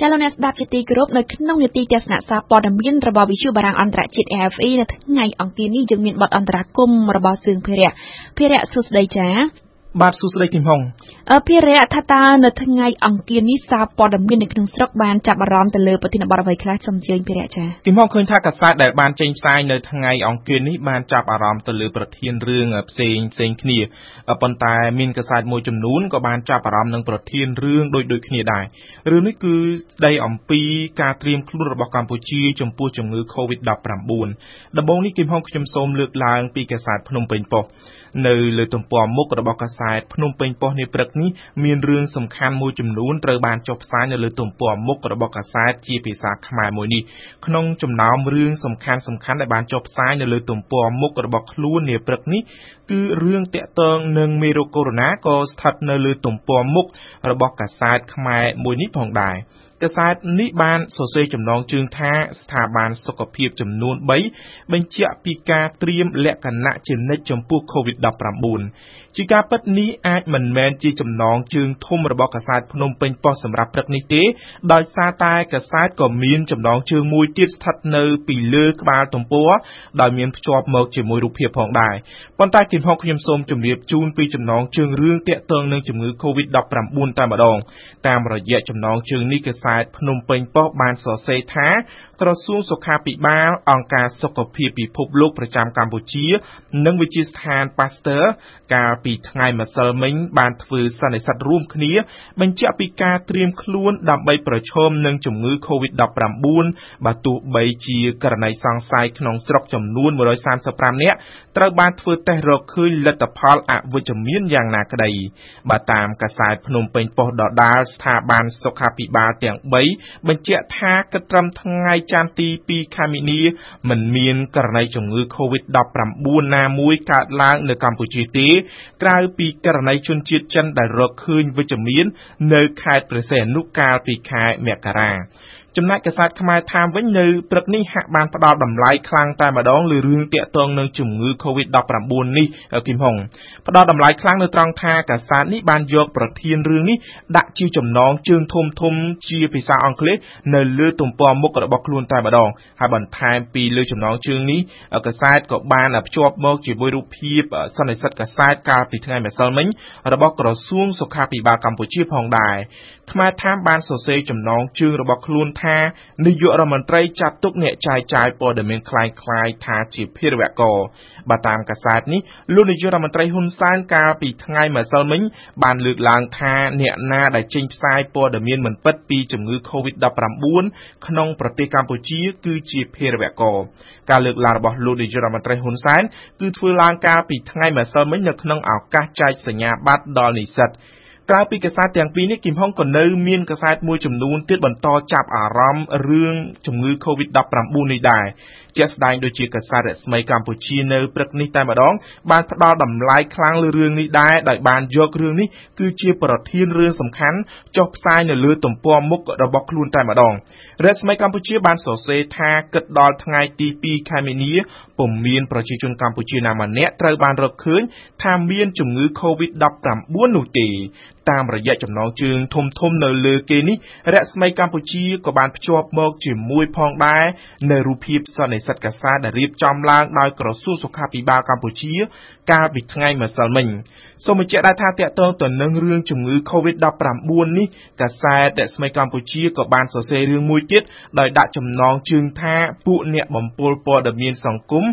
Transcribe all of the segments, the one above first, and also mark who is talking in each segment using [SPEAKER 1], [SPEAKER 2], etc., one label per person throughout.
[SPEAKER 1] ចាលោកអ្នកស្ដាប់ជាទីគោរពនៅក្នុងនេតិទស្សនៈសារព័ត៌មានរបស់វិទ្យុបារាំងអន្តរជាតិ AFE នៅថ្ងៃអង្គារនេះយើងមានបទអន្តរាគមរបស់សឿងភិរៈភិរៈសុស្ដីចា
[SPEAKER 2] បាទសួស្តីគឹមហុង
[SPEAKER 1] អភិរៈថាតើនៅថ្ងៃអង្គារនេះសារព័ត៌មាននៅក្នុងស្រុកបានចាប់អារម្មណ៍ទៅលើប្រធានបទអ្វីខ្លះសូមជើញភិរៈចា
[SPEAKER 2] គឹមហុងឃើញថាកាសែតដែលបានចេញផ្សាយនៅថ្ងៃអង្គារនេះបានចាប់អារម្មណ៍ទៅលើប្រធានរឿងផ្សេងផ្សេងគ្នាប៉ុន្តែមានកាសែតមួយចំនួនក៏បានចាប់អារម្មណ៍នឹងប្រធានរឿងដូចដូចគ្នាដែររឿងនេះគឺស្ដីអំពីការត្រៀមខ្លួនរបស់កម្ពុជាចំពោះជំងឺ Covid-19 ដំបូងនេះគឹមហុងខ្ញុំសូមលើកឡើងពីកាសែតភ្នំពេញប៉ុស្តិ៍នៅលើទំព័រមុខរបស់កាសែតភ្នំពេញប៉ុស្តិ៍នាព្រឹកនេះមានរឿងសំខាន់មួយចំនួនត្រូវបានចុះផ្សាយនៅលើទំព័រមុខរបស់កាសែតជាភាសាខ្មែរមួយនេះក្នុងចំណោមរឿងសំខាន់សំខាន់ដែលបានចុះផ្សាយនៅលើទំព័រមុខរបស់ខ្លួននាព្រឹកនេះ គឺរឿងតាក់ទងនឹងមេរោគកូវីដ -19 ក៏ស្ថិតនៅលើទំព័រមុខរបស់កាសែតខ្មែរមួយនេះផងដែរកាសែតនេះបានសរសេរចំណងជើងថាស្ថាប័នសុខភាពចំនួន3បញ្ជាក់ពីការត្រៀមលក្ខណៈជានិច្ចចំពោះ COVID-19 ជាការពិតនេះអាចមិនមែនជាចំណងជើងធំរបស់កាសែតភ្នំពេញប៉ុស្តិ៍សម្រាប់ព្រឹកនេះទេដោយសារតែកាសែតក៏មានចំណងជើងមួយទៀតស្ថិតនៅពីលើក្បាលទំព័រដោយមានភ្ជាប់មកជាមួយរូបភាពផងដែរប៉ុន្តែគឹមហុកខ្ញុំសូមជម្រាបជូនពីចំណងជើងរឿងទាក់ទងនឹងជំងឺ Covid-19 តែម្ដងតាមរយៈចំណងជើងនេះកាសែតភ្នំពេញប៉ុស្តិ៍បានសរសេរថាក្រសួងសុខាភិបាលអង្គការសុខភាពពិភពលោកប្រចាំកម្ពុជា និងវិទ្យាស្ថាន Pasteur កាលពីថ្ងៃម្សិលមិញបានធ្វើសន្និសីទរួមគ្នា បញ្ជាក់ពីការត្រៀមខ្លួនដើម្បីប្រឈមនឹងជំងឺ Covid-19 បើទោះបីជាករណីសង្ស័យក្នុងស្រុកចំនួន135នាក់ត្រូវបានធ្វើតេស្តរកឃើញលទ្ធផលអវិជ្ជមានយ៉ាងណាក្តីបើតាមកាសែតភ្នំពេញប៉ុស្តិ៍ដដាលស្ថាប័នសុខាភិបាលទាំង3បញ្ជាក់ថាគិតត្រឹមថ្ងៃច័ន្ទទី2ខែមីនាមិនមានករណីជំងឺ Covid-19 ណាមួយកើតឡើងនៅកម្ពុជាទេ ក្រៅពីករណីជនជាតិចិនដែលរកឃើញវិជ្ជមាន នៅខេត្តព្រះសីហនុកាលពីខែមករាចំណែកកាសែតខ្មែរថាមវិញនៅព្រឹកនេះហាក់បានផ្ដល់តម្លៃខ្លាំងតែម្ដងលើរឿងតាក់ទងនឹងជំងឺ Covid-19 នេះគឹមហុងផ្ដល់តម្លៃខ្លាំងនៅត្រង់ថាកាសែតនេះបានយកប្រធានរឿងនេះដាក់ជាចំណងជើងធំធំជាភាសាអង់គ្លេសនៅលើទំព័រមុខរបស់ខ្លួនតែម្ដងហើយបន្ថែមពីលើចំណងជើងនេះកាសែតក៏បានភ្ជាប់មកជាមួយរូបភាពសន្និសីទកាសែតកាលពីថ្ងៃម្សិលមិញរបស់ក្រសួងសុខាភិបាលកម្ពុជាផងដែរ ខ្មែរថាមបានសរសេរចំណងជើងរបស់ខ្លួនថានាយករដ្ឋមន្ត្រីចាត់ទុកអ្នកចាយចាយព័ត៌មានคล้ายคล้ายថាជាភារវករបើតាមកាសែតនេះលោកនាយករដ្ឋមន្ត្រីហ៊ុនសែនកាលពីថ្ងៃម្សិលមិញបានលើកឡើងថាអ្នកណាដែលចេញផ្សាយព័ត៌មានមិនពិតពីជំងឺ Covid-19 ក្នុងប្រទេសកម្ពុជា គឺជាភារវករការលើកឡើងរបស់លោកនាយករដ្ឋមន្ត្រីហ៊ុនសែនគឺធ្វើឡើងកាលពីថ្ងៃម្សិលមិញនៅក្នុងឱកាសចែកសញ្ញាបត្រដល់និស្សិត ក្រៅពីកាសែតទាំងពីរនេះគឹមហុងក៏នៅមានកាសែតមួយចំនួនទៀតបន្តចាប់អារម្មណ៍រឿងជំងឺ Covid-19 នេះដែរជាក់ស្ដែងដូចជាកាសែតរស្មីកម្ពុជានៅព្រឹកនេះតែម្ដងបានផ្ដល់តម្លៃខ្លាំងលើរឿងនេះដែរដោយបានយករឿងនេះគឺជាប្រធានរឿងសំខាន់ចុះផ្សាយនៅលើទំព័រមុខរបស់ខ្លួនតែម្ដងរស្មីកម្ពុជាបានសរសេរថាគិតដល់ថ្ងៃទី2ខែមីនាពុំមានប្រជាជនកម្ពុជាណាម្នាក់ត្រូវបានរកឃើញថាមានជំងឺ Covid-19 នោះទេ តាមរយៈចំណងជើងធំធំនៅលើគេនេះរស្មីកម្ពុជាក៏បានភ្ជាប់មកជាមួយផងដែរនៅរូបភាពសន្និសីទកាសែតដែលរៀបចំឡើងដោយក្រសួងសុខាភិបាលកម្ពុជា កាលពីថ្ងៃម្សិលមិញសូមបញ្ជាក់ដែរថាតកតងទៅនឹងរឿងជំងឺ Covid-19 នេះកាសែតរស្មីកម្ពុជាក៏បានសរសេររឿងមួយទៀតដោយដាក់ចំណងជើងថាពួកអ្នកបំពុលព័ត៌មានសង្គម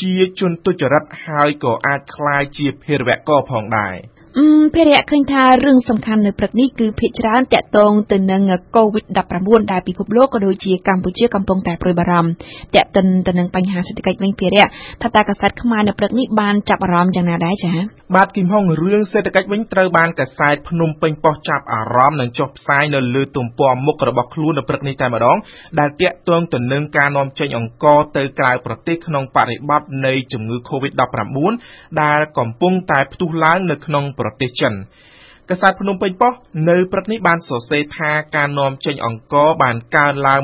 [SPEAKER 2] ជាជនទុច្ចរិតហើយក៏អាចក្លាយជាភេរវករផងដែរ
[SPEAKER 1] អឺភារៈឃើញថារឿងសំខាន់នៅព្រឹកនេះគឺភាគច្រើនតាក់ទងទៅនឹង COVID-19 ដែលពិភពលោកក៏ដូចជាកម្ពុជាកំពុងតែព្រួយបារម្ភតាក់ទិនទៅនឹងបញ្ហាសេដ្ឋកិច្ចវិញភារៈថាតើកាសែតខ្មែរនៅព្រឹកនេះបានចាប់អារម្មណ៍យ៉ាងណាដែរចា៎
[SPEAKER 2] បាទគឹមហុងរឿងសេដ្ឋកិច្ចវិញត្រូវបានកាសែតភ្នំពេញប៉ុស្តិ៍ចាប់អារម្មណ៍និងចុះផ្សាយនៅលើទំព័រមុខរបស់ខ្លួននៅព្រឹកនេះតែម្ដងដែលតាក់ទងទៅនឹងការនាំចេញអង្ករទៅក្រៅប្រទេសក្នុងបរិបទនៃជំងឺ COVID-19 ដែលកំពុងតែផ្ទុះឡើងនៅក្នុងប្រទេសចិនកាសែតភ្នំពេញប៉ុស្តិ៍នៅព្រឹកនេះបានសរសេរថាការនាំចេញអង្ករបានកើនឡើង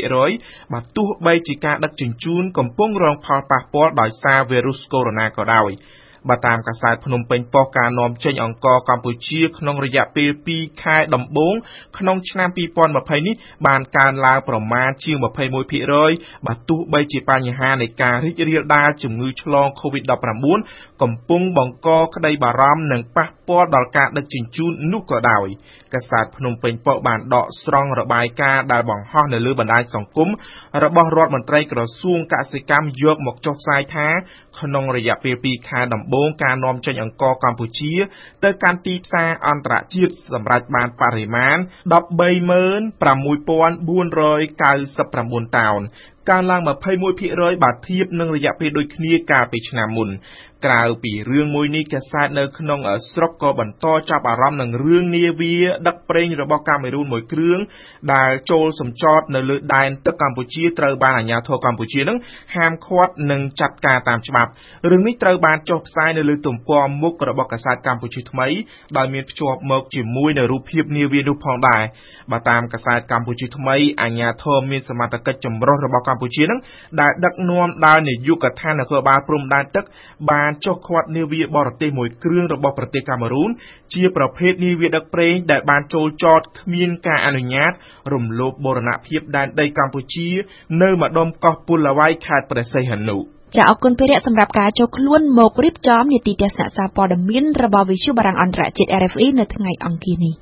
[SPEAKER 2] 21%បើទោះបីជាការដឹកជញ្ជូនកំពុងរងផលប៉ះពាល់ដោយសារវីរុសកូវីដ -19 ក៏ដោយ បើតាមកាសែតភ្នំពេញប៉ុស្តិ៍ការនាំចេញអង្ករកម្ពុជាក្នុងរយៈពេល2ខែដំបូងក្នុងឆ្នាំ2020នេះបានកើនឡើងប្រមាណជាង21%បើទោះបីជាបញ្ហានៃការរីករាលដាលជំងឺឆ្លង COVID-19 កំពុងបង្កក្តីបារម្ភនិងប៉ះពាល់ដល់ការដឹកជញ្ជូននោះក៏ដោយកាសែតភ្នំពេញប៉ុស្តិ៍បានដកស្រង់របាយការណ៍ដែលបង្ហោះនៅលើបណ្ដាញសង្គមរបស់រដ្ឋមន្ត្រីក្រសួងកសិកម្មយកមកចុះផ្សាយថា ក្នុងរយៈពេល2ខែដំបូងការនាំចេញអង្ករកម្ពុជា ទៅកាន់ទីផ្សារអន្តរជាតិសម្រេចបានបរិមាណ136,499តោនកើនឡើង21%បើធៀបនឹងរយៈពេលដូចគ្នាកាលពីឆ្នាំមុនក្រៅពីរឿងមួយនេះកាសែតនៅក្នុងស្រុកក៏បន្តចាប់អារម្មណ៍នឹងរឿងនាវាដឹកប្រេងរបស់កាមេរូនមួយគ្រឿងដែលចូលសម្ចតនៅលើដែនទឹកកម្ពុជាត្រូវបានអាជ្ញាធរកម្ពុជានឹងហាមឃាត់និងចាត់ការតាមច្បាប់រឿងនេះត្រូវបានចុះផ្សាយនៅលើទំព័រមុខរបស់កាសែតកម្ពុជាថ្មីដោយមានភ្ជាប់មកជាមួយនៅរូបភាពនាវានោះផងដែរបើតាមកាសែតកម្ពុជាថ្មីអាជ្ញាធរមានសមត្ថកិច្ចចម្រុះរបស់កម្ពុជានឹងដែលដឹកនាំដោយនាយកដ្ឋាននគរបាលព្រំដែនទឹកបានចុះឃាត់នាវាបរទេសមួយគ្រឿងរបស់ប្រទេសកាមេរូនជាប្រភេទនាវាដឹកប្រេងដែលបានចូលចតគ្មានការអនុញ្ញាត រំលោភបូរណភាពដែនដីកម្ពុជា នៅម្ដុំកោះពុលឡាវ៉ៃខេត្តព្រះសីហនុ
[SPEAKER 1] ចាអរគុណភិរិយសម្រាប់ការចូលខ្លួនមករៀបចំនីតិទេសនាសារព័ត៌មានរបស់វិទ្យុបារាំងអន្តរជាតិ RFE នៅថ្ងៃអង្គារនេះ